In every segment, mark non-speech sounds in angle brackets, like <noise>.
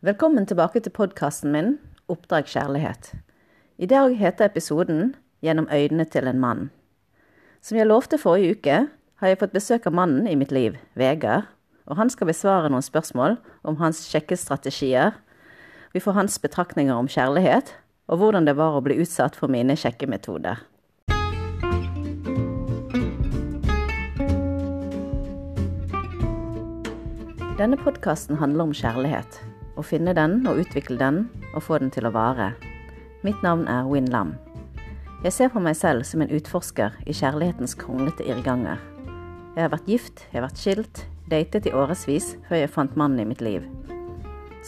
Velkommen tilbake til podkasten min Oppdrag kjærlighet. I dag heter episoden Gjennom øynene til en mann. Som jeg lovte forrige uke, har jeg fått besøk av mannen i mitt liv, Vegard, og han skal besvare noen spørsmål om hans kjekke strategier. Vi får hans betraktninger om kjærlighet, og hvordan det var å bli utsatt for mine kjekke metoder. Denne podkasten handler om kjærlighet. Å finne den og utvikle den, og få den til å vare. Mitt navn er Win Lam. Jeg ser på meg selv som en utforsker i kjærlighetens kronglete irrganger. Jeg har vært gift, jeg har vært skilt, datet i årevis før jeg fant mannen i mitt liv.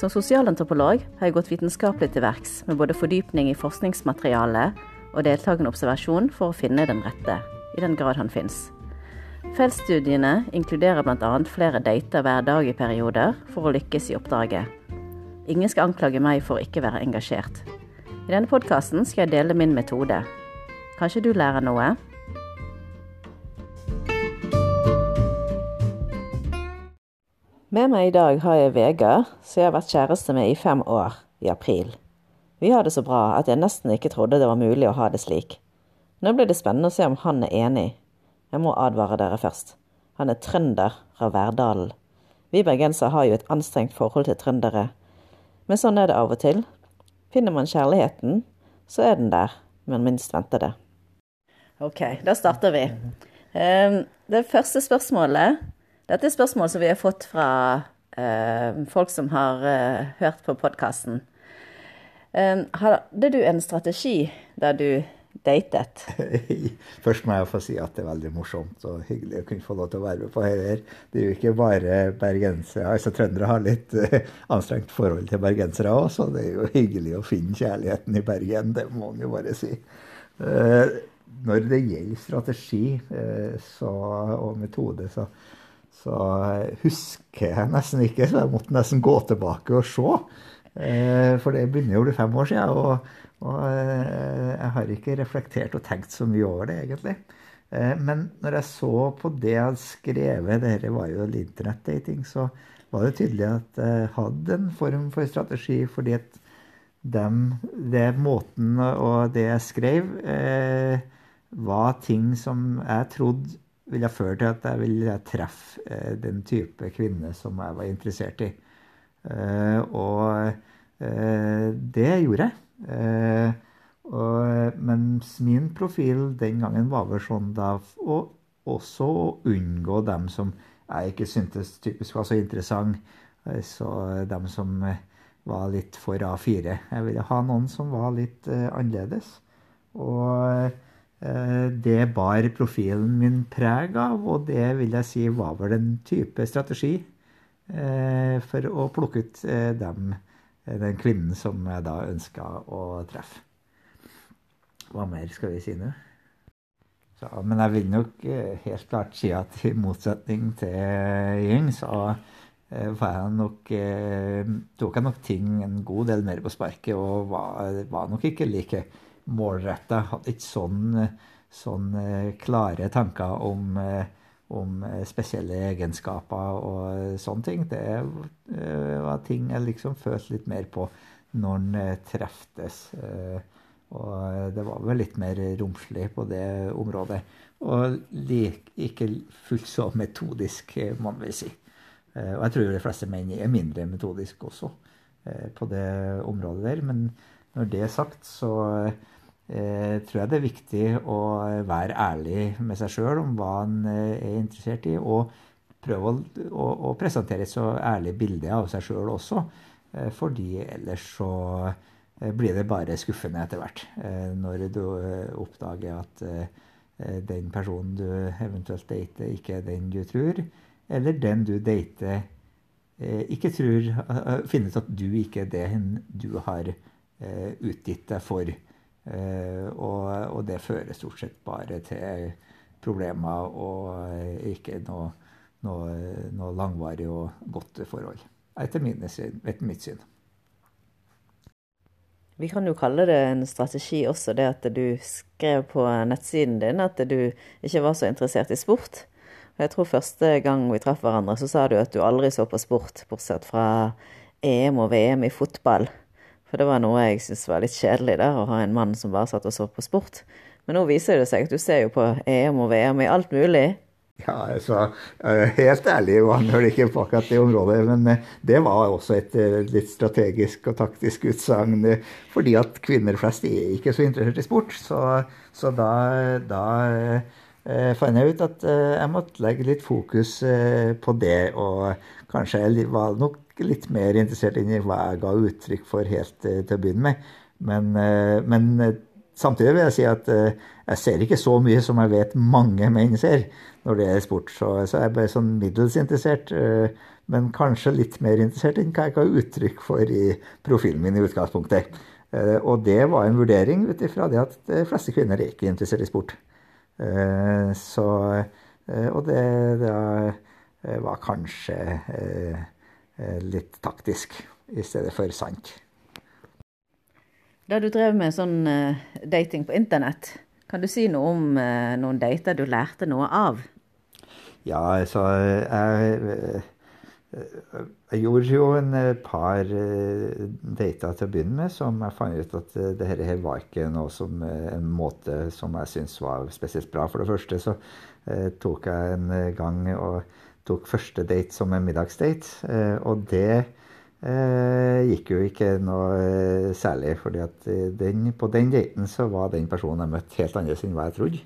Som sosialantropolog har jeg gått vitenskapelig til verks med både fordypning i forskningsmateriale og deltakende observasjon for å finne den rette, i den grad han fins. Feltstudiene inkluderer bl.a. flere dater hver dag i perioder for å lykkes i oppdraget. Ingen skal anklage meg for ikke være engasjert. I denne podkasten skal jeg dele min metode. Kanskje du lærer noe? Med meg i dag har jeg Vegard, som jeg har vært kjæreste med i fem år, i april. Vi har det så bra at jeg nesten ikke trodde det var mulig å ha det slik. Nå blir det spennende å se om han er enig. Jeg må advare dere først. Han er trønder fra Verdalen. Vi bergensere har jo et anstrengt forhold til trøndere. Men sånn er det av og til. Finner man kjærligheten, så er den der, men minst venter det. Ok, da starter vi. Ehm, det første spørsmålet Dette er spørsmål som vi har fått fra eh, folk som har eh, hørt på podkasten. Ehm, hadde du en strategi der du datet? <laughs> Først må jeg få si at det er veldig morsomt og hyggelig å kunne få lov til å være med på dette. Det er jo ikke bare bergensere. altså Trøndere har litt uh, anstrengt forhold til bergensere òg, så det er jo hyggelig å finne kjærligheten i Bergen. Det må man jo bare si. Uh, når det gjelder strategi uh, så, og metode, så, så, husker jeg nesten ikke. Så jeg måtte nesten gå tilbake og se. For det begynner jo å bli fem år siden. og og eh, jeg har ikke reflektert og tenkt så mye over det, egentlig. Eh, men når jeg så på det jeg hadde skrevet, dette var jo internettdating, så var det tydelig at jeg hadde en form for strategi, fordi at dem, det måten og det jeg skrev, eh, var ting som jeg trodde ville føre til at jeg ville treffe eh, den type kvinne som jeg var interessert i. Eh, og eh, det gjorde jeg. Eh, og, mens min profil den gangen var vel sånn da og også å unngå dem som jeg ikke syntes typisk var så interessant. Eh, så dem som eh, var litt for A4. Jeg ville ha noen som var litt eh, annerledes. Og eh, det bar profilen min preg av, og det vil jeg si var vel en type strategi eh, for å plukke ut dem den kvinnen som jeg da ønska å treffe. Hva mer skal vi si nå? Så, men jeg vil nok eh, helt klart si at i motsetning til Ying, så eh, jeg nok, eh, tok jeg nok ting en god del mer på sparket og var, var nok ikke like målretta. Hadde ikke sånn, sånn klare tanker om om eh, spesielle egenskaper og sånne ting. Det eh, var ting jeg liksom følte litt mer på når en eh, treftes. Og det var vel litt mer romslig på det området. Og like, ikke fullt så metodisk, må man vel si. Og jeg tror de fleste menn er mindre metodiske også på det området der. Men når det er sagt, så eh, tror jeg det er viktig å være ærlig med seg sjøl om hva en eh, er interessert i, og prøve å, å, å presentere et så ærlig bilde av seg sjøl også. Eh, fordi ellers så eh, blir det bare skuffende etter hvert. Eh, når du eh, oppdager at den personen du eventuelt dater, ikke er den du tror, eller den du dater, ikke tror Finner ut at du ikke er det du har utgitt deg for. Eh, og, og, det fører stort sett bare til problemer og ikke noe, noe, noe langvarig og godt forhold. Etter, mine, etter mitt syn. Vi kan jo kalle det en strategi også, det at du skrev på nettsiden din at du ikke var så interessert i sport. Jeg tror første gang vi traff hverandre, så sa du at du aldri så på sport, bortsett fra EM og VM i fotball. For det var noe jeg syntes var litt kjedelig der, å ha en mann som bare satt og så på sport. Men nå viser det seg at du ser jo på EM og VM i alt mulig. Ja, altså, Helt ærlig var han ikke på akkurat det området. Men eh, det var også et eh, litt strategisk og taktisk utsagn. Fordi at kvinner flest er ikke så interessert i sport. Så, så da, da eh, fant jeg ut at jeg måtte legge litt fokus på det. Og kanskje jeg var nok litt mer interessert i hva jeg ga uttrykk for helt til å begynne med. Men, men samtidig vil jeg si at jeg ser ikke så mye som jeg vet mange menn ser når det er sport. Så, så jeg ble sånn middels interessert, eh, men kanskje litt mer interessert enn hva jeg ga uttrykk for i profilen min i utgangspunktet. Eh, og det var en vurdering ut ifra det at de fleste kvinner er ikke interessert i sport. Eh, så, og det, det var kanskje litt taktisk i stedet for sant. Da du drev med sånn dating på internett, kan du si noe om eh, noen dater du lærte noe av? Ja, altså jeg, jeg gjorde jo en eh, par eh, dater til å begynne med som jeg fant ut at det her var ikke noe som, en måte som jeg syntes var spesielt bra. For det første så tok jeg en gang og tok første date som en middagsdate. og det Eh, gikk jo ikke noe eh, særlig, fordi at den, på den daten så var den personen jeg møtte, helt annerledes enn hva jeg trodde.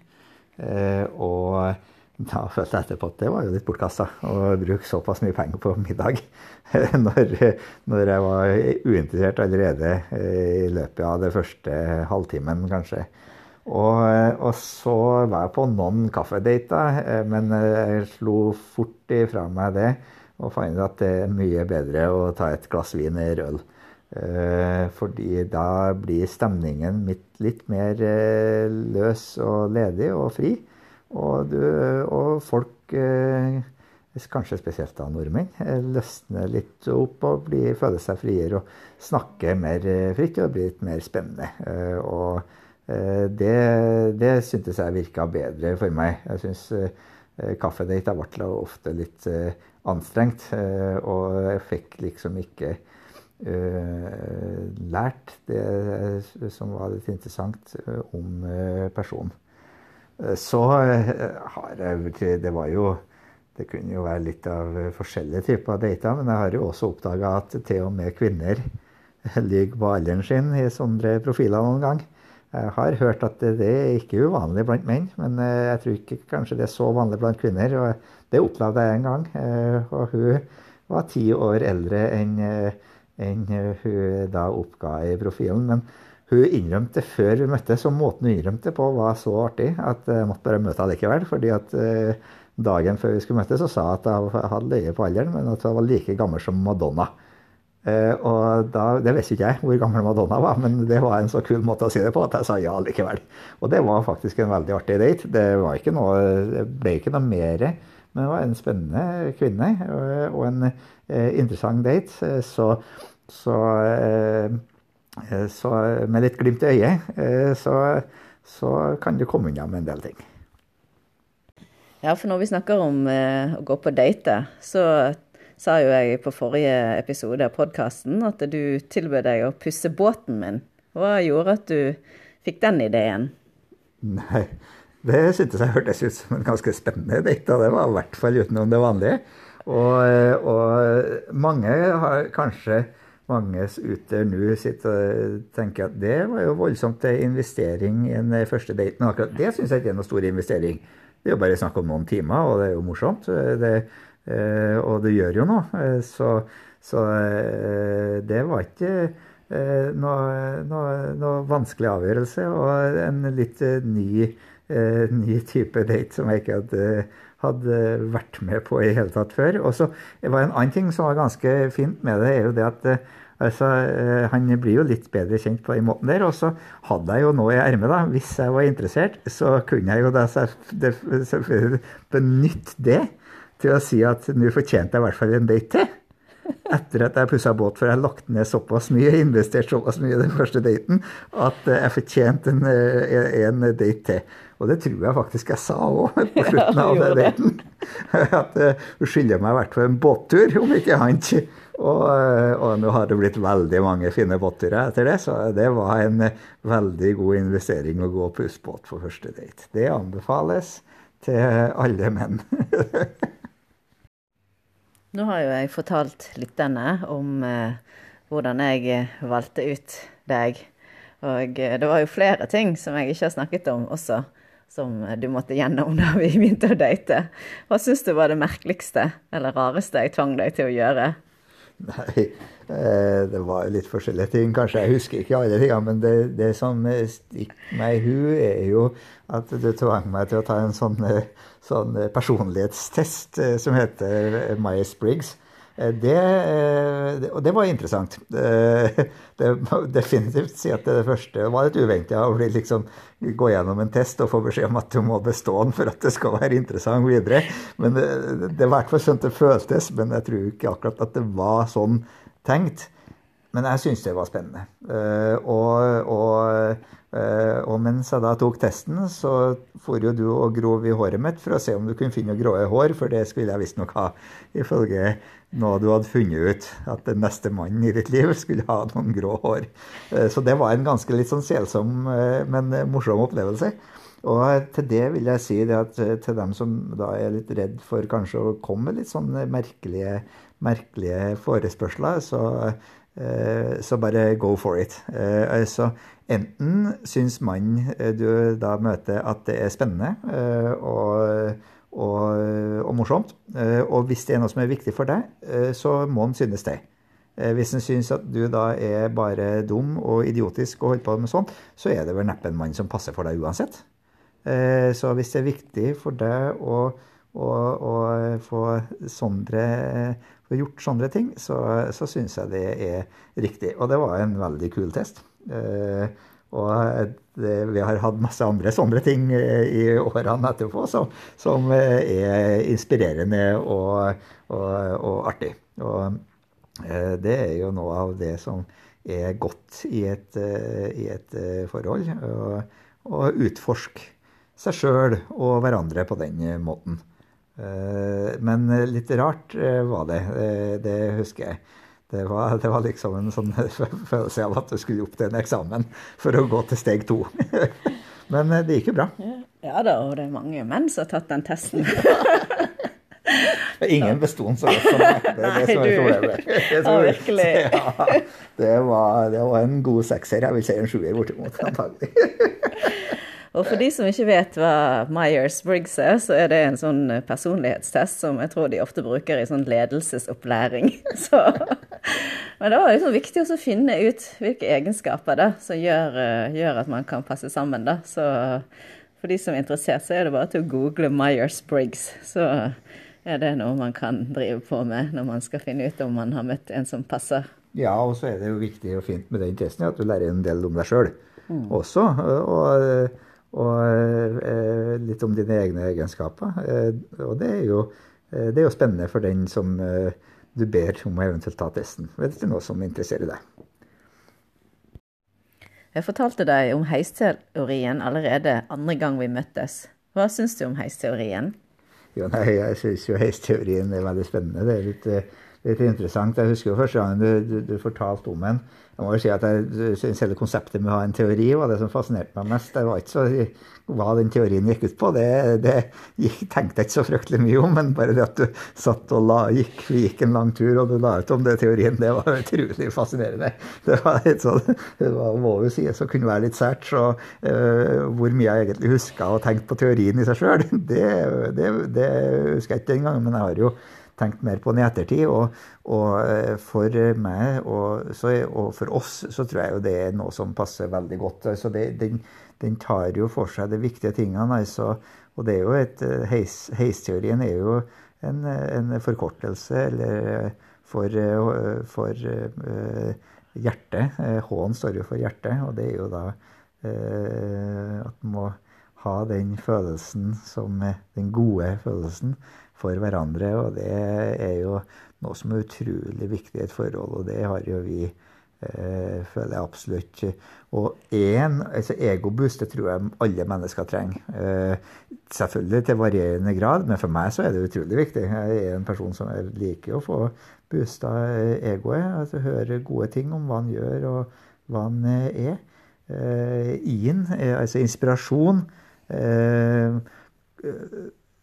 Eh, og da følte jeg etterpå at det var jo litt bortkasta å bruke såpass mye penger på middag <laughs> når, når, jeg var uinteressert allerede i løpet av det første halvtimen, kanskje. Og, og, så var jeg på noen kaffedater, men jeg slo fort ifra meg det og fant at det er mye bedre å ta et glass vin øl. Eh, fordi da blir stemningen mitt litt mer eh, løs og ledig og fri. Og, du, og folk, eh, kanskje spesielt da nordmenn, løsner litt opp og blir, føler seg friere og snakker mer fritt og blir litt mer spennende. Og det, det syntes jeg virka bedre for meg. Jeg syns kaffedata ble ofte litt anstrengt. Eh, og jeg fikk liksom ikke lært det som var litt interessant om personen. Så har jeg Det var jo Det kunne jo være litt av forskjellige typer dater, men jeg har jo også oppdaga at til og med kvinner lyver på alderen sin i sånne profiler noen gang. Jeg har hørt at det, er ikke uvanlig blant menn, men jeg tror ikke kanskje det er så vanlig blant kvinner. og det opplevde jeg en gang. Eh, og hun var ti år eldre enn eh, enn hun da oppga i profilen. Men hun innrømte før vi møttes, og måten hun innrømte på var så artig at jeg måtte bare møte henne likevel. fordi at eh, dagen før vi skulle møtes, så sa hun at jeg hadde løyet på alderen, men at hun var like gammel som Madonna. og da, Det visste ikke jeg hvor gammel Madonna var, men det var en så kul måte å si det på at jeg sa ja likevel. Og det var faktisk en veldig artig date. Det, var ikke noe, det ble ikke noe mer men det var en spennende kvinne og en eh, interessant date. Eh, så, så, eh, så med litt glimt i øyet så, så, kan du komme unna med en del ting. Ja, for når vi snakker om å gå på date, så sa jo jeg på forrige episode av podkasten at du tilbød deg å pusse båten min. Hva gjorde at du fikk den ideen? Nei, det syntes jeg hørtes ut som en ganske spennende date, og det var i hvert fall utenom det vanlige. Og, og mange har kanskje mange ute nå sitter og tenker at det var jo voldsomt investering i en første date. Men akkurat det syns jeg ikke er noe stor investering. Det er jo bare snakk om noen timer, og det er jo morsomt. Det, eh, og det gjør jo noe. Så, så eh, det var ikke eh, noe, noe, noe vanskelig avgjørelse, og en litt ny eh, ny type date som jeg ikke hadde, hadde vært med på i hele tatt før. Og så var En annen ting som var ganske fint med det, er jo det at eh, altså, eh, han blir jo litt bedre kjent på den måten der. Og så hadde jeg jo noe i ermet, da. Hvis jeg var interessert, så kunne jeg jo da selvfølgelig benytte det til å si at nå fortjente jeg i hvert fall en date til etter at jeg pussa båt, for jeg har lagt ned såpass mye, investert såpass mye i den første daten, at jeg fortjente en, en date til. Og det tror jeg faktisk jeg sa òg på <laughs> slutten av den daten. <laughs> At hun skylder meg i hvert fall en båttur, om ikke annet. Og, og nå har det blitt veldig mange fine båtturer etter det, så det var en veldig god investering å gå på husbåt på første date. Det anbefales til alle menn. <laughs> Nå har jo jeg fortalt lytterne om eh, hvordan jeg valgte ut deg. Og eh, det var jo flere ting som jeg ikke har snakket om også, som du måtte gjennom da vi begynte å date. Hva syns du var det merkeligste eller rareste jeg tvang deg til å gjøre? Nei, eh, det var litt forskjellige ting. Kanskje jeg husker ikke alle tingene, men det, det som stikker meg i hu, er jo at du tvang meg til å ta en sånn, sånn personlighetstest eh, som heter Myers-Briggs. Eh, det, og det var interessant. <laughs> Det må definitivt si at det første var litt uventa å liksom, gå gjennom en test og få beskjed om at du må bestå den for at det skal være interessant videre. Men det, det er i hvert fall sånn det føltes, men jeg tror ikke akkurat at det var sånn tenkt. Men jeg syntes det var spennende. Og, og Uh, og mens jeg da tok testen, så for jo du og grov i håret mitt for å se om du kunne finne grå hår, for det skulle jeg visstnok ha, ifølge noe du hadde funnet ut, at den neste mannen i ditt liv skulle ha noen grå hår. Uh, så det var en ganske litt sånn selsom, men morsom opplevelse. Og til det vil jeg si at til dem som da er litt redd for kanskje å komme med litt sånne merkelige, merkelige forespørsler, så, så bare go for it. Altså, Enten syns mannen eh, du da møter at det er spennende eh, og, og, og, morsomt, eh, og hvis det er noe som er viktig for deg, så må han synes det. Hvis han syns at du da er bare dum og idiotisk og holder på med sånt, så er det vel neppe en mann som passer for deg uansett. Så hvis det er viktig for deg å, å, og få, sånne, få, gjort sånne ting, så, så syns jeg det er riktig. Og det var en veldig kul test. Eh, og det, vi har hatt masse andre sånne ting eh, i årene etterpå som, som eh, er inspirerende og, og, og artig. Og det er jo noe av det som er godt i et, i et forhold. Å utforske seg sjøl og hverandre på den måten. Men litt rart var det. Det husker jeg. Det var, det var, liksom en sånn <laughs> følelse av at du skulle opp til en eksamen for å gå til steg to. <laughs> Men eh, det gikk jo bra. Ja da, og det er mange menn som har tatt den testen. <laughs> Ingen besto den så godt som meg. Det er det som er problemet. Ja, virkelig. Ja, det, var, det var en god sekser. Jeg vil si en sjuer bortimot, antagelig. Og for de som ikke vet hva Myers-Briggs er, så er det en sånn personlighetstest som jeg tror de ofte bruker i sånn ledelsesopplæring. <laughs> Så, men det var liksom viktig å finne ut hvilke egenskaper da, som gjør, eh, gjør, at man kan passe sammen. Da. Så for de som er interessert, så er det bare til å google Myers-Briggs. Så er det noe man kan drive på med når man skal finne ut om man har møtt en som passer. Ja, og så er det jo viktig og fint med den testen at du lærer en del om deg sjøl mm. også. og og eh, litt om dine egne egenskaper. Eh, og det er, jo, eh, det er jo spennende for den som du ber om å eventuelt ta testen. Hvis det er noe som interesserer deg. Jeg fortalte deg om heisteorien allerede andre gang vi møttes. Hva syns du om heisteorien? Jo, nei, jeg syns jo heisteorien er veldig spennende. Det er litt, litt interessant. Jeg husker jo første gang du, du, du fortalte om den. Jeg må jo si at jeg synes hele konseptet med å ha en teori var det som fascinerte meg mest. Det var ikke så hva den teorien gikk ut på. Det, det tenkte jeg ikke så fryktelig mye om, men bare det at du satt og la, gikk, gikk en lang tur og du la ut om det teorien, det var utrolig fascinerende. Det var litt sånn, det var, må jo sies å kunne være litt sært. Så uh, hvor mye jeg egentlig huska og tenkte på teorien i seg sjøl, <laughs> det, det, det husker jeg ikke engang. Men jeg har jo tenkt mer på den i ettertid. Og, og eh, for meg og, så, og, for oss så tror jeg jo det er noe som passer veldig godt. Altså det, den, den, tar jo for seg de viktige tingene. Altså, og det er jo et eh, heis, Heisteorien er jo en, en forkortelse eller for, for uh, hjertet. H-en står jo for hjertet, og det er jo da at man må ha den følelsen som den gode følelsen for hverandre. Og det er jo noe som er utrolig viktig i et forhold, og det har jo vi Eh, føler jeg absolutt. Og én, altså egoboost, det tror jeg alle mennesker trenger. Eh, selvfølgelig til varierende grad, men for meg så er det utrolig viktig. Jeg er en person som liker å få boosta egoet. Altså høre gode ting om hva han gjør og hva han er. I-en, altså inspirasjon.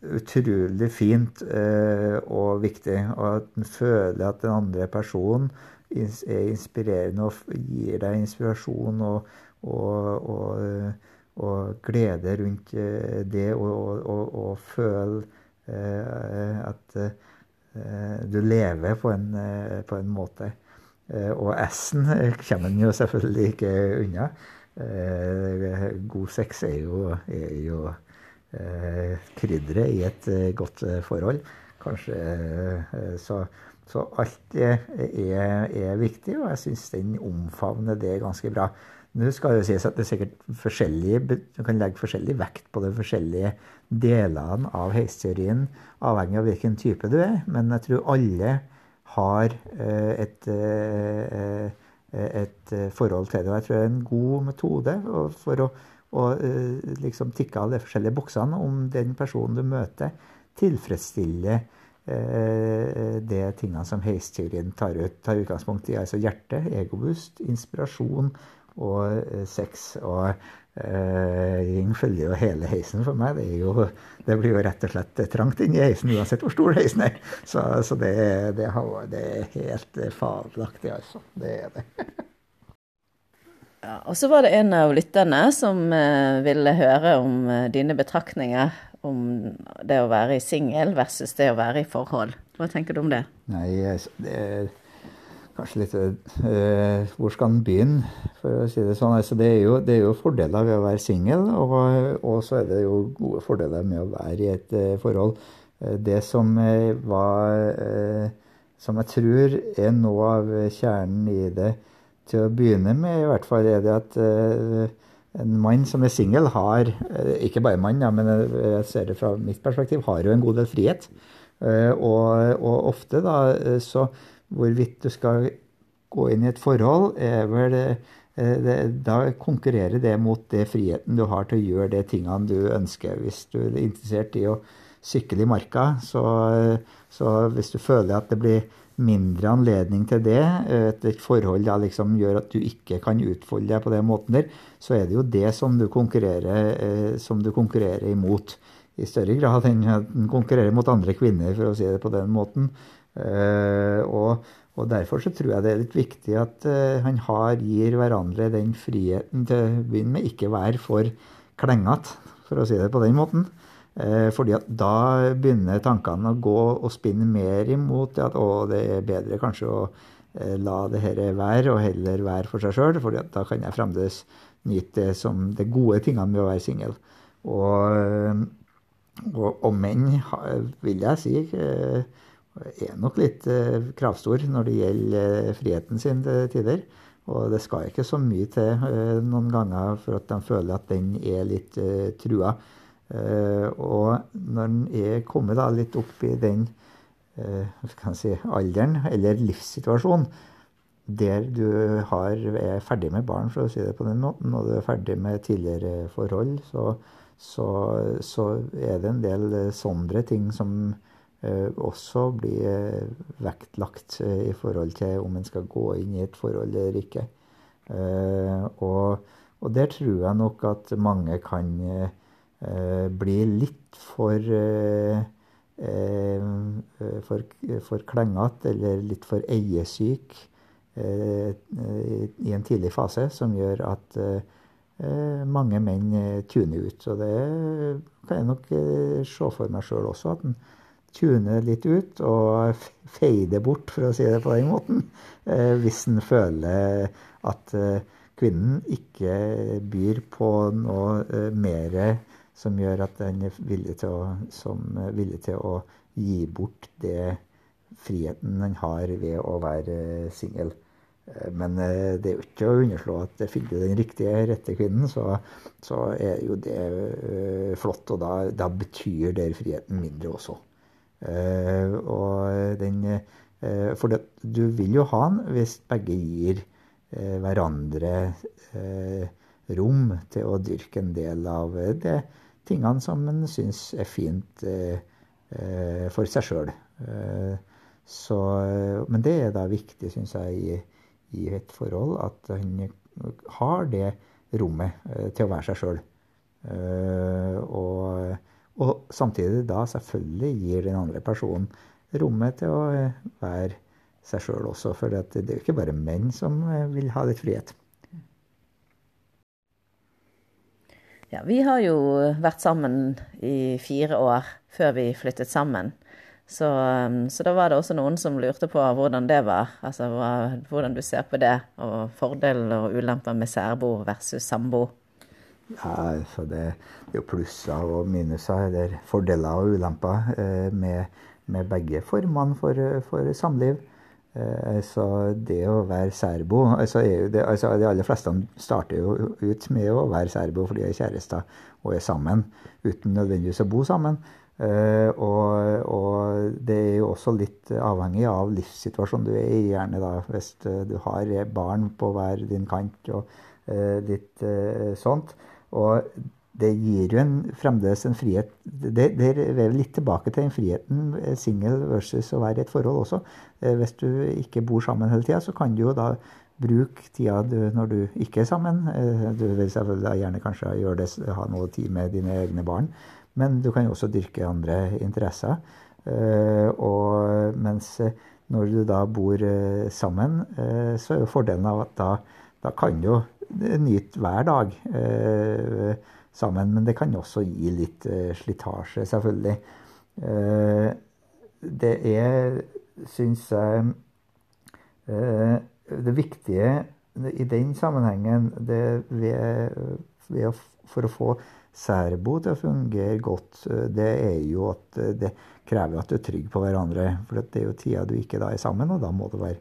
Utrolig fint og viktig. Og at en føler at den andre personen er inspirerende og gir deg inspirasjon og, og, og, og glede rundt eh, det, og, og føle eh, at eh, du lever på en, på en måte. Og S-en kommer en jo selvfølgelig ikke unna. God sex er jo, er jo krydderet i et godt forhold. Kanskje så så alt er, er viktig, og jeg syns den omfavner det ganske bra. Nå skal det sies at det er sikkert forskjellige, Du kan legge forskjellig vekt på de forskjellige delene av heisteorien, avhengig av hvilken type du er. Men jeg tror alle har eh, et, eh, et forhold til det. Og jeg tror det er en god metode for å, å liksom tikke av de forskjellige boksene om den personen du møter, tilfredsstiller de det tingene som heisteorien tar, ut, tar utgangspunkt i. Altså hjerte, egobust, inspirasjon og eh, sex. Og Ring følger jo hele heisen for meg. Det, jo, det, blir jo rett og slett trangt inni heisen uansett hvor stor heisen er. Så, så det, det, det, er helt fabelaktig, altså. Det er det. <laughs> ja, og så var det en av lytterne som uh, ville høre om uh, dine betraktninger om det å være i singel versus det å være i forhold. Hva tenker du om det? Nei, det er kanskje litt uh, Hvor skal en begynne, for å si det sånn. Altså, det, er jo, det, er jo, fordeler ved å være singel, og, og, så er det jo gode fordeler med å være i et uh, forhold. Det som var Som jeg tror er noe av kjernen i det til å begynne med, i hvert fall, er det at en mann som er singel, har eh, Ikke bare mann, ja, men jeg ser det fra mitt perspektiv, har jo en god del frihet. Eh, og, og ofte, da, eh, så hvorvidt du skal gå inn i et forhold, er vel det, da konkurrerer det mot det friheten du har til å gjøre de tingene du ønsker. Hvis du er interessert i å sykle i marka, så, så hvis du føler at det blir mindre anledning til det, et, et forhold da liksom gjør at du ikke kan utfolde deg på den måten der, så er det jo det som du konkurrerer, eh, som du konkurrerer imot. I større grad enn den konkurrerer mot andre kvinner, for å si det på den måten. Eh, og, og derfor så tror jeg det er litt viktig at eh, han har, gir hverandre den friheten til å begynne med, ikke være for klengete, for å si det på den måten. Eh, fordi at da begynner tankene å gå og spinne mer imot at å, det er bedre kanskje å eh, la det her være, og heller være for seg sjøl. For da kan jeg fremdeles nyte det som de gode tingene med å være singel. Og, eh, og, og, menn, vil jeg si, er nok litt kravstor når det gjelder friheten sin til tider. Og det skal ikke så mye til noen ganger for at de føler at den er litt trua. Eh, og når en er kommet da litt opp i den eh, si, alderen, eller livssituasjonen, der du har, er ferdig med barn, for å si det på den måten, og du er ferdig med tidligere forhold, så, så, så er det en del sånne ting som eh, også blir vektlagt i forhold til om en skal gå inn i et forhold eller ikke. Og, og der tror jeg nok at mange kan Eh, blir litt for eh, eh, for, for klengete eller litt for eiesyk i en tidlig fase, som gjør at mange menn tuner ut. Og det kan jeg nok se for meg sjøl også, at en tuner litt ut og feider bort, for å si det på den måten, hvis en føler at kvinnen ikke byr på noe mer som gjør at en er villig til å, som er villig til å gi bort det friheten en har ved å være singel. Eh, men eh, det er jo ikke å underslå at finner du den riktige, rette kvinnen, så, så er jo det eh, flott. Og da, da betyr der friheten mindre også. Og den, for det, du vil jo ha den hvis begge gir hverandre rom til å dyrke en del av de tingene som en syns er fint for seg sjøl. Men det er da viktig, syns jeg, i, i, et forhold at han har det rommet til å være seg sjøl. Og, og, samtidig da selvfølgelig gir den andre personen rommet til å være seg sjøl også. For det er jo ikke bare menn som vil ha litt frihet. Ja, vi har jo vært sammen i fire år før vi flyttet sammen. Så, så, da var det også noen som lurte på hvordan det var. Altså hvordan du ser på det, og fordeler og ulemper med særbo versus sambo. Ja, så det, det er jo plusser og minuser, eller fordeler og ulemper eh, med, med, begge formene for, for samliv. Eh, så det å være serbo altså, det, altså, De aller fleste starter jo ut med å være serbo fordi de er kjærester og er sammen, uten nødvendigvis å bo sammen. Uh, og, og, det er jo også litt avhengig av livssituasjonen du er i. Gjerne da hvis du har barn på hver din kant og litt sånt. Og det gir jo en, fremdeles en frihet Det, det er litt tilbake til den friheten eh, singel versus å være i et forhold også. Eh, hvis du ikke bor sammen hele tida, så kan du jo da bruke tida du, når du ikke er sammen. Eh, du vil selvfølgelig gjerne kanskje gjøre det, ha noe tid med dine egne barn, men du kan jo også dyrke andre interesser. Og mens når du da bor sammen, så er jo fordelen av at da, da kan du nyte hver dag sammen. Men det kan også gi litt eh, slitasje, selvfølgelig. Eh, det er, syns jeg eh, Det viktige i den sammenhengen ved, ved for å få særbo til å fungere godt, det er jo at det krever at du er trygg på hverandre. For det er jo tida du ikke da er sammen, og da må du være,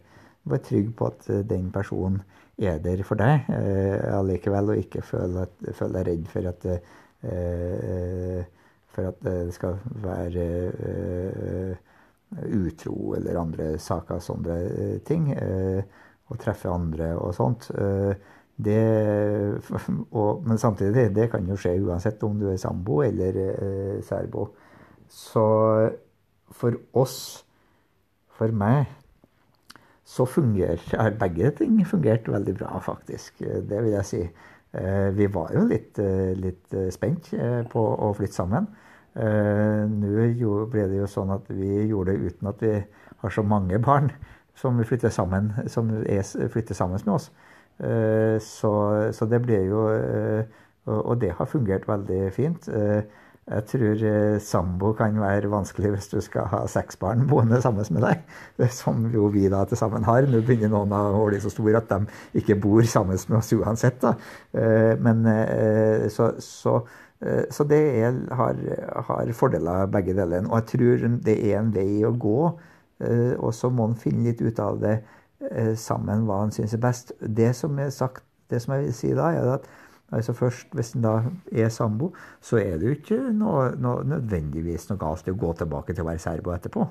være trygg på at den personen er der for deg eh, allikevel, og ikke føle, deg redd for at, eh, for at det skal være eh, utro eller andre saker, sånne ting. og treffe andre og sånt. Det, <laughs> og, men samtidig, det kan jo skje uansett om du er sambo eller eh, særbo. Så for oss, for meg, så fungerer <laughs> begge ting fungert veldig bra, faktisk. Det vil jeg si. Eh, vi var jo litt, eh, litt eh, spent på å flytte sammen. Nå ble det jo sånn at vi gjorde det uten at vi har så mange barn <laughs> som flytter sammen, som er, flytter sammen med oss. Så, så det ble jo Og det har fungert veldig fint. Jeg tror eh, sambo kan være vanskelig hvis du skal ha seks barn boende sammen med deg. Som jo vi da til sammen har. Nå begynner noen å bli så store at de ikke bor sammen med oss uansett. da. Eh, men eh, så, så, så det er, har, har, fordeler begge deler. Og jeg tror det er en vei å gå. Og så må en finne litt ut av det sammen hva en syns er best. Det som er sagt, det som jeg vil si da, er at Altså først, Hvis en da er sambo, så er det jo ikke noe, noe, nødvendigvis noe galt i å gå tilbake til å være serbo etterpå.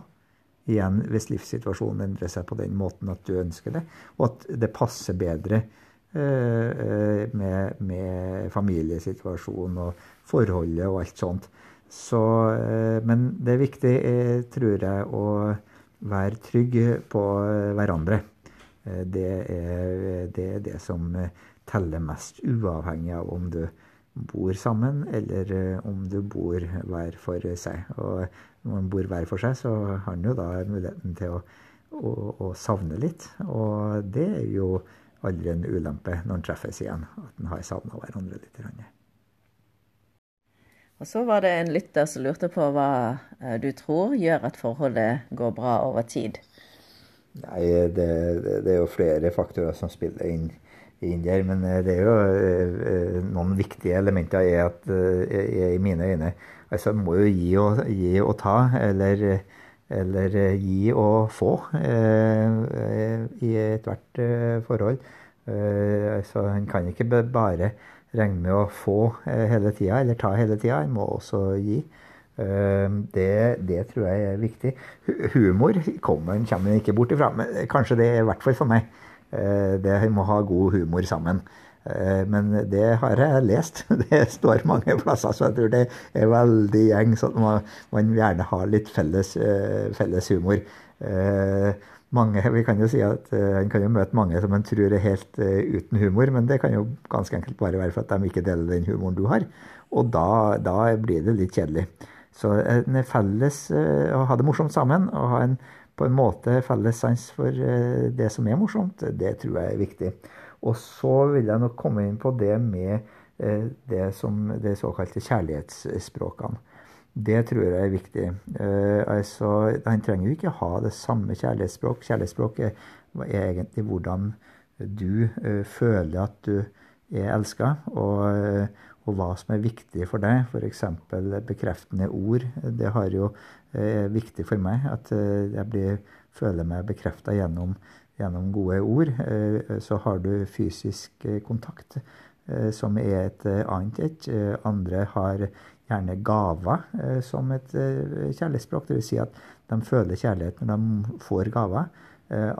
Igjen hvis livssituasjonen endrer seg på den måten at du ønsker det, og at det passer bedre eh, med, med, familiesituasjonen og forholdet og alt sånt. Så, eh, men det er viktig, eh, tror jeg, å være trygg på hverandre. Eh, det er, det er det som teller mest, uavhengig av om du bor sammen eller eh, om du bor hver for seg. Og når man bor hver for seg, så har man jo da muligheten til å, å, å, savne litt. Og det er jo aldri en ulempe når man treffes igjen, at man har savna hverandre litt. Og så var det en lytter som lurte på hva eh, du tror gjør at forholdet går bra over tid. Nei, det, det er jo flere faktorer som spiller inn indier. Men eh, det er jo eh, noen viktige elementer er at, er i mine øyne altså må jo gi og, gi og ta, eller, eller gi og få eh, i ethvert forhold. Altså, en kan ikke bare regne med å få hele tida, eller ta hele tida. En må også gi. Det, det, tror jeg er viktig. Humor kommer en ikke bort ifra. Men kanskje det er i hvert fall for meg Det må ha god humor sammen. Men det har jeg lest. <laughs> Det står mange plasser, så jeg tror det er veldig gjeng. Så man, man gjerne har litt felles, felles humor. Mange, vi kan jo si at En kan jo møte mange som en tror er helt uten humor, men det kan jo ganske enkelt bare være for at de ikke deler den humoren du har. Og da, da blir det litt kjedelig. Så en felles, å ha det morsomt sammen og ha en på en måte felles sans for eh, det som er morsomt, det tror jeg er viktig. Og så vil jeg nok komme inn på det med eh, det som de såkalte kjærlighetsspråkene. Det tror jeg er viktig. Uh, altså, Han trenger jo ikke ha det samme kjærlighetsspråk. Kjærlighetsspråk er, er egentlig hvordan du uh, føler at du er elska, og, og, hva som er viktig for deg. F.eks. bekreftende ord. Det har jo er viktig for meg. At eh, jeg blir, føler meg bekrefta gjennom, gjennom, gode ord. Eh, så har du fysisk eh, kontakt, som er et annet et. Andre har gjerne gaver som et kjærlighetsspråk. Dvs. Si at de føler kjærlighet når de får gaver.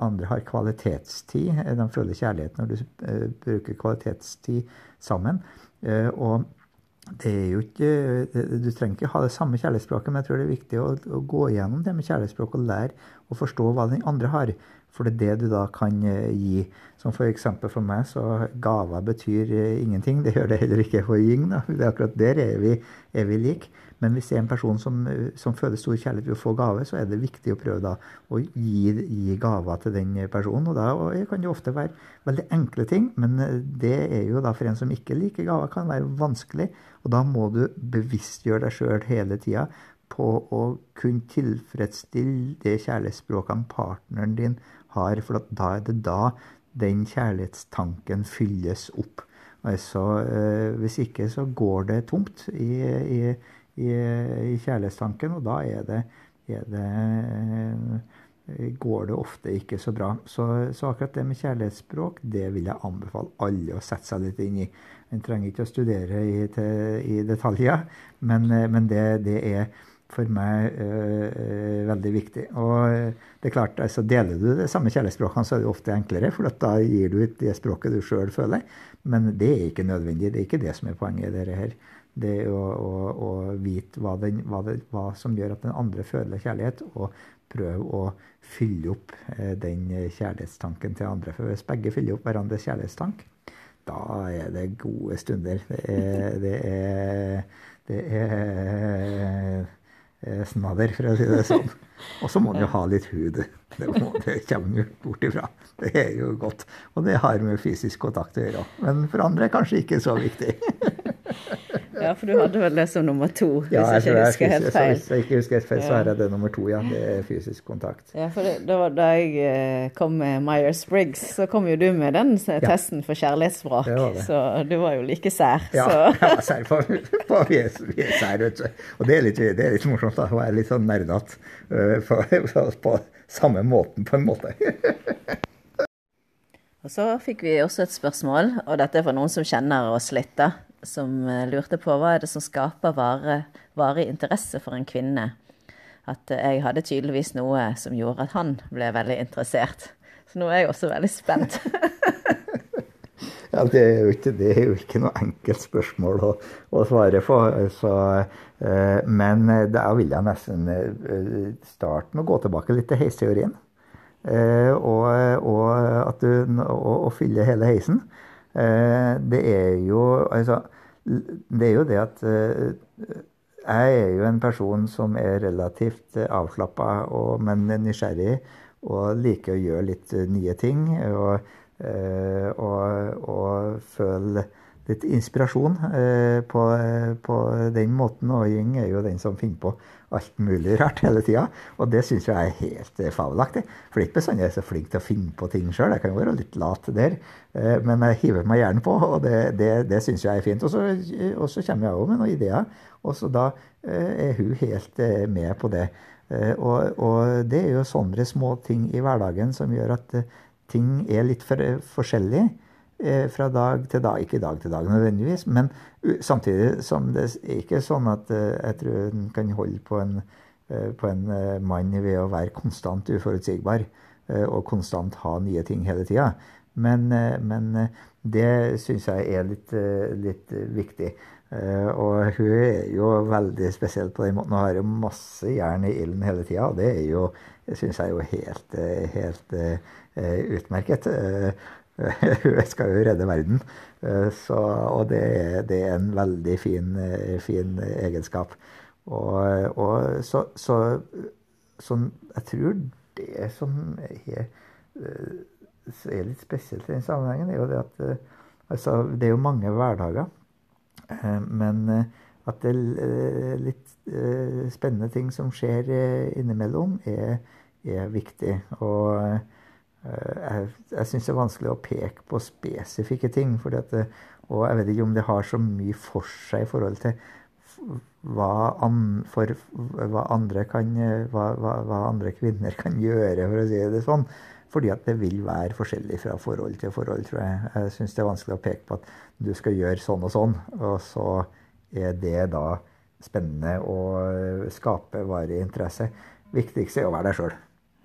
Andre har kvalitetstid. De føler kjærlighet når du bruker kvalitetstid sammen. Og det er jo ikke, Du trenger ikke ha det samme kjærlighetsspråket, men jeg tror det er viktig å, å gå igjennom det med kjærlighetsspråk og lære å forstå hva den andre har. For det er det du da kan eh, gi. Som. For, for meg, så gaver betyr eh, ingenting. Det gjør det heller ikke for Ying. da. Det er akkurat der er vi, er vi like. Men hvis det er en person som, som føler stor kjærlighet ved å få gave, så er det viktig å prøve da å gi, gi gaver til den personen. Og da og kan det ofte være veldig enkle ting, men det er jo da for en som ikke liker gaver, kan være vanskelig. Og da må du bevisstgjøre deg sjøl hele tida på å kunne tilfredsstille det kjærlighetsspråkene partneren din har, for da er det da den kjærlighetstanken fylles opp. Altså, eh, hvis ikke så går det tomt i, i i, i kjærlighetstanken, og da er det, er det, eh, går det ofte ikke så bra. Så, så, akkurat det med kjærlighetsspråk det vil jeg anbefale alle å sette seg litt inn i. En trenger ikke å studere i, til, i detaljer, men, eh, men det, det, er for meg øh, veldig viktig. Og det er klart, altså Deler du det samme kjærlighetsspråkene, så er det ofte enklere, for da gir du ut det språket du sjøl føler. Men det er ikke nødvendig. Det er ikke det som er poenget i dette her. Det å, å, å vite hva, den, hva, det, hva, som gjør at den andre føler kjærlighet, og prøve å fylle opp eh, den kjærlighetstanken til andre. For hvis begge fyller opp hverandres kjærlighetstank, da er det gode stunder. Det er, <laughs> det er, det er snadder, for å si det sånn. Og så må en jo ha litt hud. Det, må, det kommer jo bort ifra. Det er jo godt. Og det har med fysisk kontakt å gjøre. Men for andre kanskje ikke så viktig. <laughs> Ja, for du hadde vel det som nummer to, hvis ja, jeg ikke husker helt feil. Hvis jeg ikke husker helt feil, så er det nummer to, ja. Det er fysisk kontakt. Ja, for det, da, da jeg eh, kom med Myers-Briggs, så kom jo du med den testen for kjærlighetsvrak. Så du var jo like sær. Ja, <laughs> jeg var sær på, på vi, er, vi er sær, vet du. Og det er litt, det er litt morsomt da, å være litt sånn nerdete på, på, på samme måten, på en måte. <laughs> Og så fikk vi også et spørsmål, og dette er for noen som kjenner oss litt, da som eh, lurte på hva er det som skaper varig interesse for en kvinne. At eh, jeg hadde tydeligvis noe som gjorde at han ble veldig interessert. Så nå er jeg også veldig spent. <laughs> ja, det er, ikke, det er jo ikke noe enkelt spørsmål å, å svare på. Så, eh, men da vil jeg nesten starte med å gå tilbake litt til heisteorien. Og, og, at du, og, og fylle hele heisen. Eh, det er jo Altså, det er jo det at eh, jeg er jo en person som er relativt avslappa, men nysgjerrig. Og liker å gjøre litt nye ting. Og, eh, og, og føle litt inspirasjon på, på, den måten. Og Ying er jo den som finner på alt mulig rart hele tida. Og det syns jeg er helt eh, fabelaktig. For det er ikke bestandig jeg er så flink til å finne på ting sjøl. Jeg kan jo være litt lat der. Eh, men jeg hiver meg gjerne på, og det, det, det syns jeg er fint. Og så, kommer jeg òg med noen ideer, og så da eh, er hun helt med på det. Og, og det er jo sånne små ting i hverdagen som gjør at ting er litt for, forskjellig. Eh, fra dag til dag. Ikke dag til dag nødvendigvis, men samtidig som det er ikke sånn at eh, jeg tror en kan holde på en, eh, på en mann ved å være konstant uforutsigbar og konstant ha nye ting hele tida. Men, men det syns jeg er litt, litt viktig. Og hun er jo veldig spesiell på den måten. Hun har jo masse jern i ilden hele tida. Det er jo, syns jeg jo helt, helt utmerket. <laughs> Hun skal jo redde verden. Så, og det er, det er, en veldig fin, fin egenskap. Og, og så, så, så, jeg tror det som er, eh, er litt spesielt i den sammenhengen, er jo det at eh, altså, Det er jo mange hverdager. Eh, men at det er litt spennende ting som skjer innimellom, er, er viktig. Og jeg, jeg syns det er vanskelig å peke på spesifikke ting. At, og jeg vet ikke om det har så mye for seg i forhold til hva, an, for, hva, andre kan, hva, hva, andre kvinner kan gjøre, for å si det sånn. Fordi at det vil være forskjellig fra forhold til forhold, tror jeg. Jeg syns det er vanskelig å peke på at du skal gjøre sånn og sånn, og så er det da spennende å skape varig interesse. Viktigst er å være deg sjøl.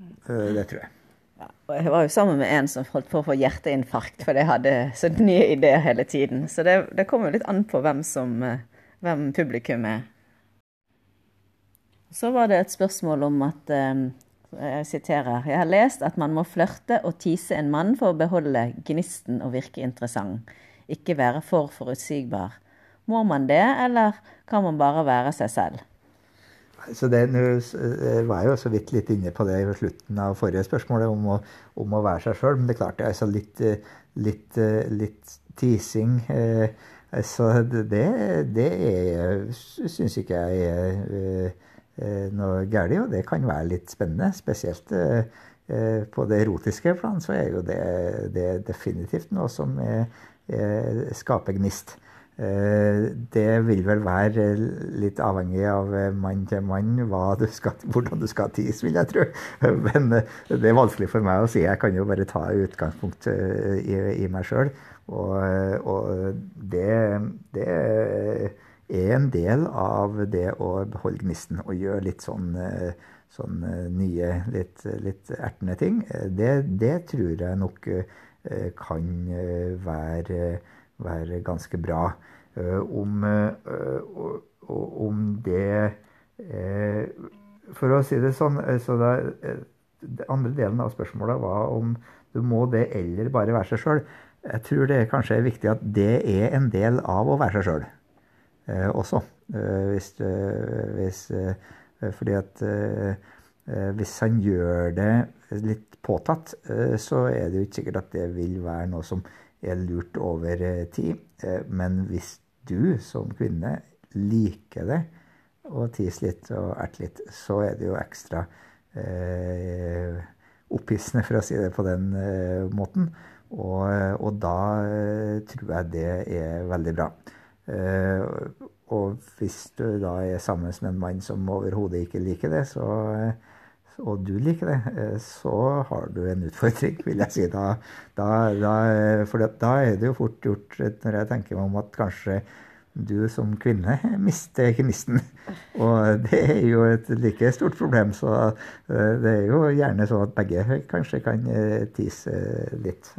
Eh, det tror jeg. Ja, jeg var jo sammen med en som holdt på å få hjerteinfarkt fordi jeg hadde så nye ideer hele tiden. Så det, det kommer litt an på hvem som uh, hvem publikum er. Så var det et spørsmål om at eh, Jeg siterer. Jeg har lest at man må flørte og tise en mann for å beholde gnisten og virke interessant. Ikke være for forutsigbar. Må man det, eller kan man bare være seg selv? Så det, var jeg jo så vidt litt inne på det i slutten av forrige spørsmål, om å, om å være seg sjøl. Men det klart det er altså litt, litt, litt teasing. Eh, så det, det syns ikke jeg er eh, noe galt, og det kan være litt spennende. Spesielt eh, på det erotiske plan så er jo det, det definitivt noe som er, er, skaper gnist. Eh, det vil vel være litt avhengig av mann til mann du skal, hvordan du skal tis, vil jeg tro. <laughs> Men det er vanskelig for meg å si. Jeg kan jo bare ta utgangspunkt i, i meg sjøl. Og, og det, det, er en del av det å beholde gnisten og gjøre litt sånn, sånn nye, litt, litt, ertende ting. Det, det, tror jeg nok eh, kan være, være ganske bra. Eh, om, eh, om det For å si det sånn så det, det andre delen av spørsmålet var om du må det eller bare være seg sjøl. Jeg tror det kanskje er viktig at det er en del av å være seg sjøl eh, også. Eh, hvis, eh, hvis, eh, fordi at eh, eh, hvis han gjør det litt påtatt, så er det jo ikke sikkert at det vil være noe som er lurt over tid. men hvis du som kvinne liker det, og tis litt og ert litt, så er det jo ekstra opphissende, for å si det på den måten. Og, og, da eh, tror jeg det er veldig bra. Eh, og hvis du da er sammen med en mann som overhodet ikke liker det, så, og du liker det, så har du en utfordring, vil jeg si. Da, da, da, for da er det jo fort gjort, når jeg tenker meg om, at kanskje du som kvinne mister gnisten. Og det er jo et like stort problem, så eh, det er jo gjerne sånn at begge kanskje kan eh, tise litt.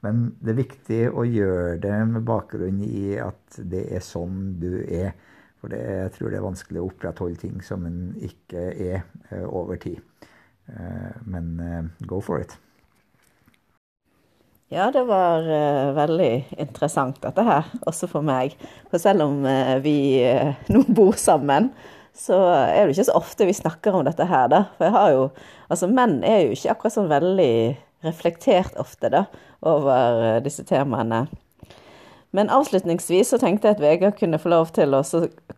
Eh, men det er viktig å gjøre det med bakgrunn i at det er sånn du er. For det, jeg tror det er vanskelig å opprettholde ting som en ikke er over tid. Men go for it. Ja, det var uh, veldig interessant dette her, også for meg. For selv om uh, vi uh, nå bor sammen, så er det ikke så ofte vi snakker om dette her, da. For jeg har jo Altså, menn er jo ikke akkurat sånn veldig reflektert ofte, da, over disse temaene. Men avslutningsvis så tenkte jeg at Vegard kunne få lov til å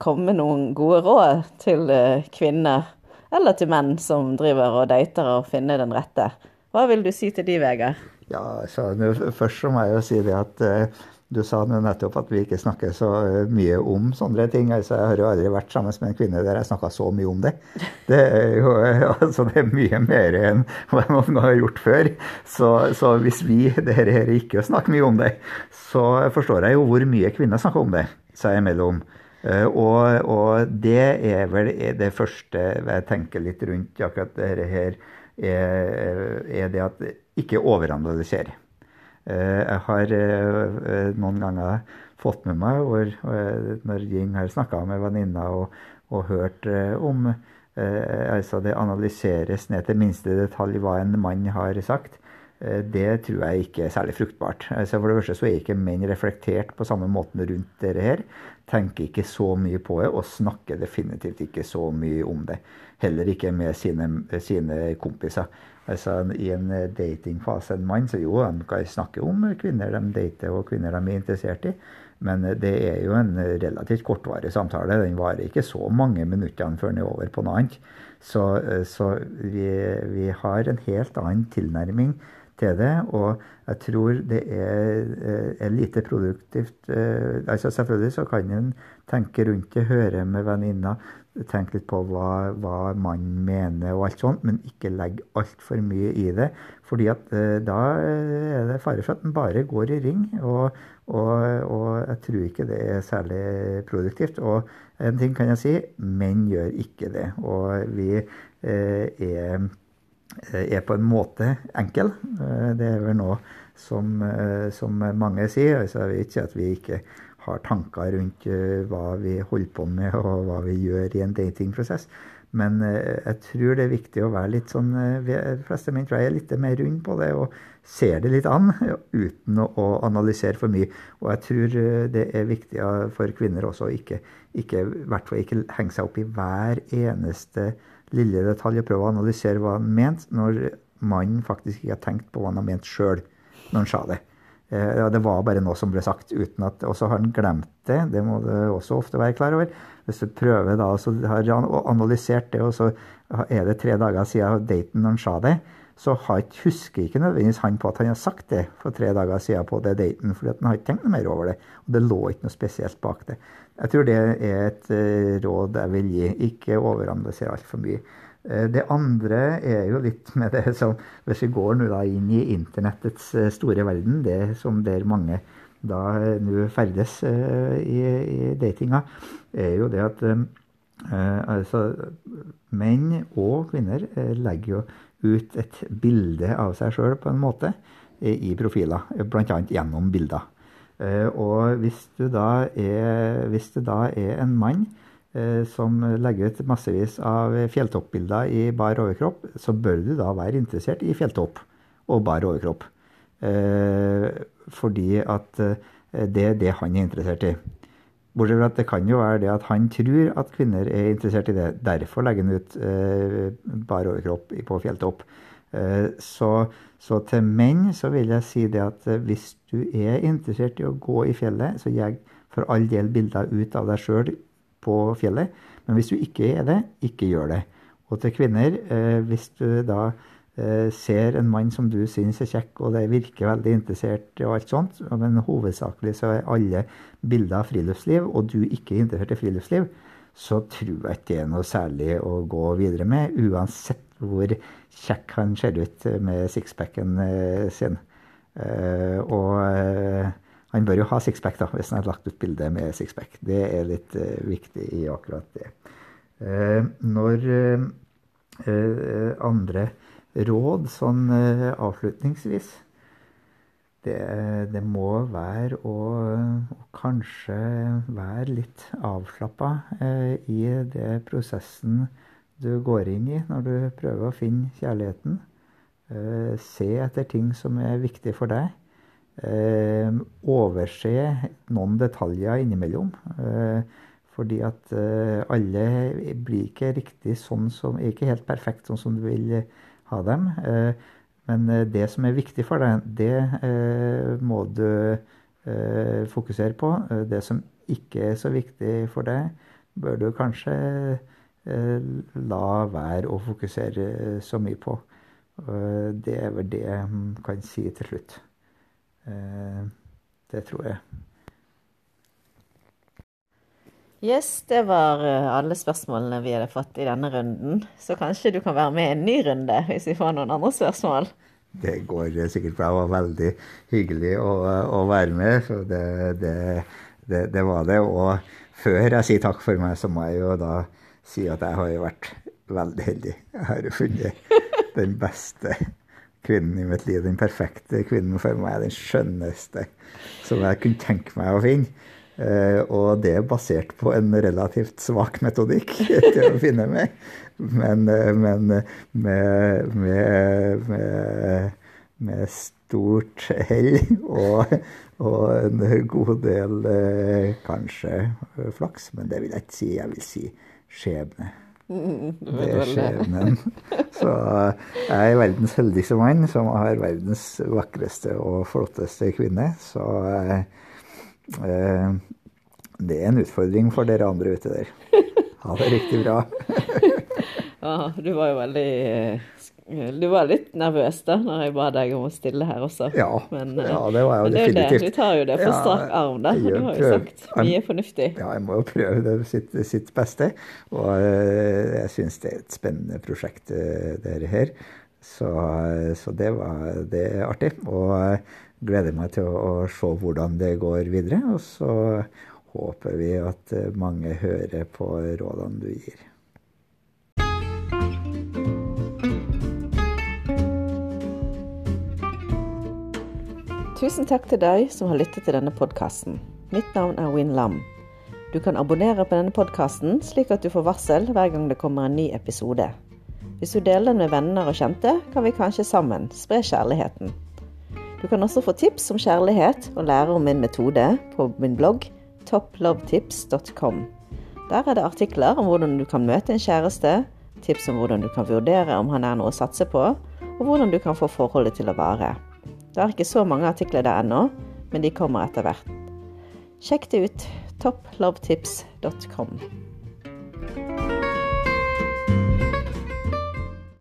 komme med noen gode råd til kvinner, eller til menn som driver og dater og finner den rette. Hva vil du si til de, Vegard? Ja, så, Først så må jeg jo si det at uh, du sa nettopp at vi ikke snakker så uh, mye om sånne ting. Altså, jeg har jo aldri vært sammen med en kvinne der jeg snakka så mye om det. Det er jo <laughs> altså, det er mye mer enn hva jeg noen gang har gjort før. Så, så hvis vi dere her ikke snakker mye om det, så forstår jeg jo hvor mye kvinner snakker om det seg imellom. Uh, og, og, det er vel det første jeg tenker litt rundt akkurat dette her, er, er det at ikke overanalyser. Jeg har noen ganger fått med meg hvor, når Ying har snakka med venninner og, og, hørt om altså Det analyseres ned til minste detalj hva en mann har sagt. Det tror jeg ikke er særlig fruktbart. Altså for det første så er ikke menn reflektert på samme måten rundt dette her. Tenker ikke så mye på det, og snakker definitivt ikke så mye om det. Heller ikke med sine, sine kompiser. Altså I en datingfase en mann, så jo, han kan snakke om kvinner de dater og kvinner de er interessert i. Men det er jo en relativt kortvarig samtale. Den varer ikke så mange minuttene før den er over på noe annet. Så, så vi, vi, har en helt annen tilnærming til det. Og jeg tror det er, er lite produktivt. Altså Selvfølgelig så kan en tenke rundt det, høre med venninner, tenke litt på hva, hva mannen mener og alt sånt, men ikke legge altfor mye i det. fordi at da er det fare for at den bare går i ring. Og, og, og, jeg tror ikke det er særlig produktivt. Og en ting kan jeg si, menn gjør ikke det. Og vi eh, er er på en måte enkel. Det er vel noe som, som mange sier. Altså, jeg vil ikke at vi ikke har tanker rundt hva vi holder på med og hva vi gjør i en datingprosess. Men jeg tror det er viktig å være litt sånn De fleste menn tror jeg er litt mer rund på det og ser det litt an <laughs> uten å analysere for mye. Og jeg tror det er viktig for kvinner også å ikke, ikke, ikke henge seg opp i hver eneste lille detalj og prøve å analysere hva han mente, når mannen faktisk ikke har tenkt på hva han har ment sjøl når han sa det. Ja, det var bare noe som ble sagt uten at Og så har han glemt det. Det må du også ofte være klar over. Hvis du prøver da, så har han analysert det, og så er det tre dager siden daten han sa det, så husker ikke nødvendigvis han på at han har sagt det for tre dager siden på det daten, fordi han har ikke tenkt noe mer over det. Og det lå ikke noe spesielt bak det. Jeg tror det er et råd jeg vil gi. Ikke overanalysere altfor mye. Det andre er jo litt med det som Hvis vi går nå da inn i internettets store verden, det som der mange da nå ferdes i, i datinga, er jo det at altså, menn og kvinner legger jo ut et bilde av seg sjøl på en måte i profiler, bl.a. gjennom bilder. Og hvis, da er, hvis du da er en mann som legger ut massevis av fjelltoppbilder i bar overkropp, så bør du da være interessert i fjelltopp og bar overkropp. Fordi at det er det han er interessert i. Bortsett fra at det kan jo være det at han tror at kvinner er interessert i det. Derfor legger han ut eh, bar overkropp på fjelltopp. Eh, så, så, til menn så vil jeg si det at hvis du er interessert i å gå i fjellet, så jeg for all del bilder ut av deg sjøl på fjellet. Men hvis du ikke er det, ikke gjør det. Og til kvinner, eh, hvis du da ser en mann som du syns er kjekk, og det virker veldig interessert og alt sånt, men hovedsakelig så er alle bilder av friluftsliv, og du ikke er interessert i friluftsliv, så tror jeg ikke det er noe særlig å gå videre med, uansett hvor kjekk han ser ut med sixpacken sin. Og han bør jo ha sixpack, da, hvis han har lagt ut bilde med sixpack. Det er litt viktig i akkurat det. Når andre råd sånn avslutningsvis det, det, må være å, å kanskje være litt avslappa i det prosessen du går inn i når du prøver å finne kjærligheten. Se etter ting som er viktig for deg. Eh, overse noen detaljer innimellom. fordi at alle blir ikke riktig sånn som ikke helt perfekt sånn som du vil ha dem. Men eh, det som er viktig for deg, det eh, må du eh, fokusere på. Det som ikke er så viktig for deg, bør du kanskje la være å fokusere så mye på. Det er vel det jeg kan si til slutt. Det tror jeg. Yes, det var alle spørsmålene vi hadde fått i denne runden. Så kanskje du kan være med i en ny runde hvis vi får noen andre spørsmål? Det går sikkert bra. Det var veldig hyggelig å, å være med. Så det, det, det, det, var det. Og før jeg sier takk for meg, så må jeg jo da si at jeg har jo vært veldig heldig. Jeg har jo funnet den beste kvinnen i mitt liv, den perfekte kvinnen for meg, den skjønneste som jeg kunne tenke meg å finne. Uh, og det er basert på en relativt svak metodikk <laughs> til å finne meg. Men, uh, men med, med, med, med, stort hell og, og, en god del uh, kanskje flaks. Men det vil jeg ikke si. Jeg vil si skjebne. Mm, det er skjebnen. Så jeg er verdens heldigste mann som har verdens vakreste og flotteste kvinne. Så eh, det er en utfordring for dere andre ute der. Ha det riktig bra. Ja, du var jo veldig du var litt nervøs da når jeg ba deg om å stille her også. Ja, men, ja det var jeg jo definitivt. Det, du tar jo det på strak arm, da. Du har jo sagt mye fornuftig. Ja, jeg må jo prøve det sitt, sitt beste. Og eh, jeg syns det er et spennende prosjekt, dette her. Så, så det, var, det er artig. Og jeg gleder meg til å, å se hvordan det går videre. Og så håper vi at mange hører på rådene du gir. Tusen takk til deg som har lyttet til denne podkasten. Mitt navn er Win Lam. Du kan abonnere på denne podkasten, slik at du får varsel hver gang det kommer en ny episode. Hvis du deler den med venner og kjente, kan vi kanskje sammen spre kjærligheten. Du kan også få tips om kjærlighet og lære om min metode på min blogg toplovetips.com. Der er det artikler om hvordan du kan møte en kjæreste, tips om hvordan du kan vurdere om han er noe å satse på, og hvordan du kan få forholdet til å vare. Det er ikke så mange artikler der ennå, men de kommer etter hvert. Sjekk det ut. topplovetips.com.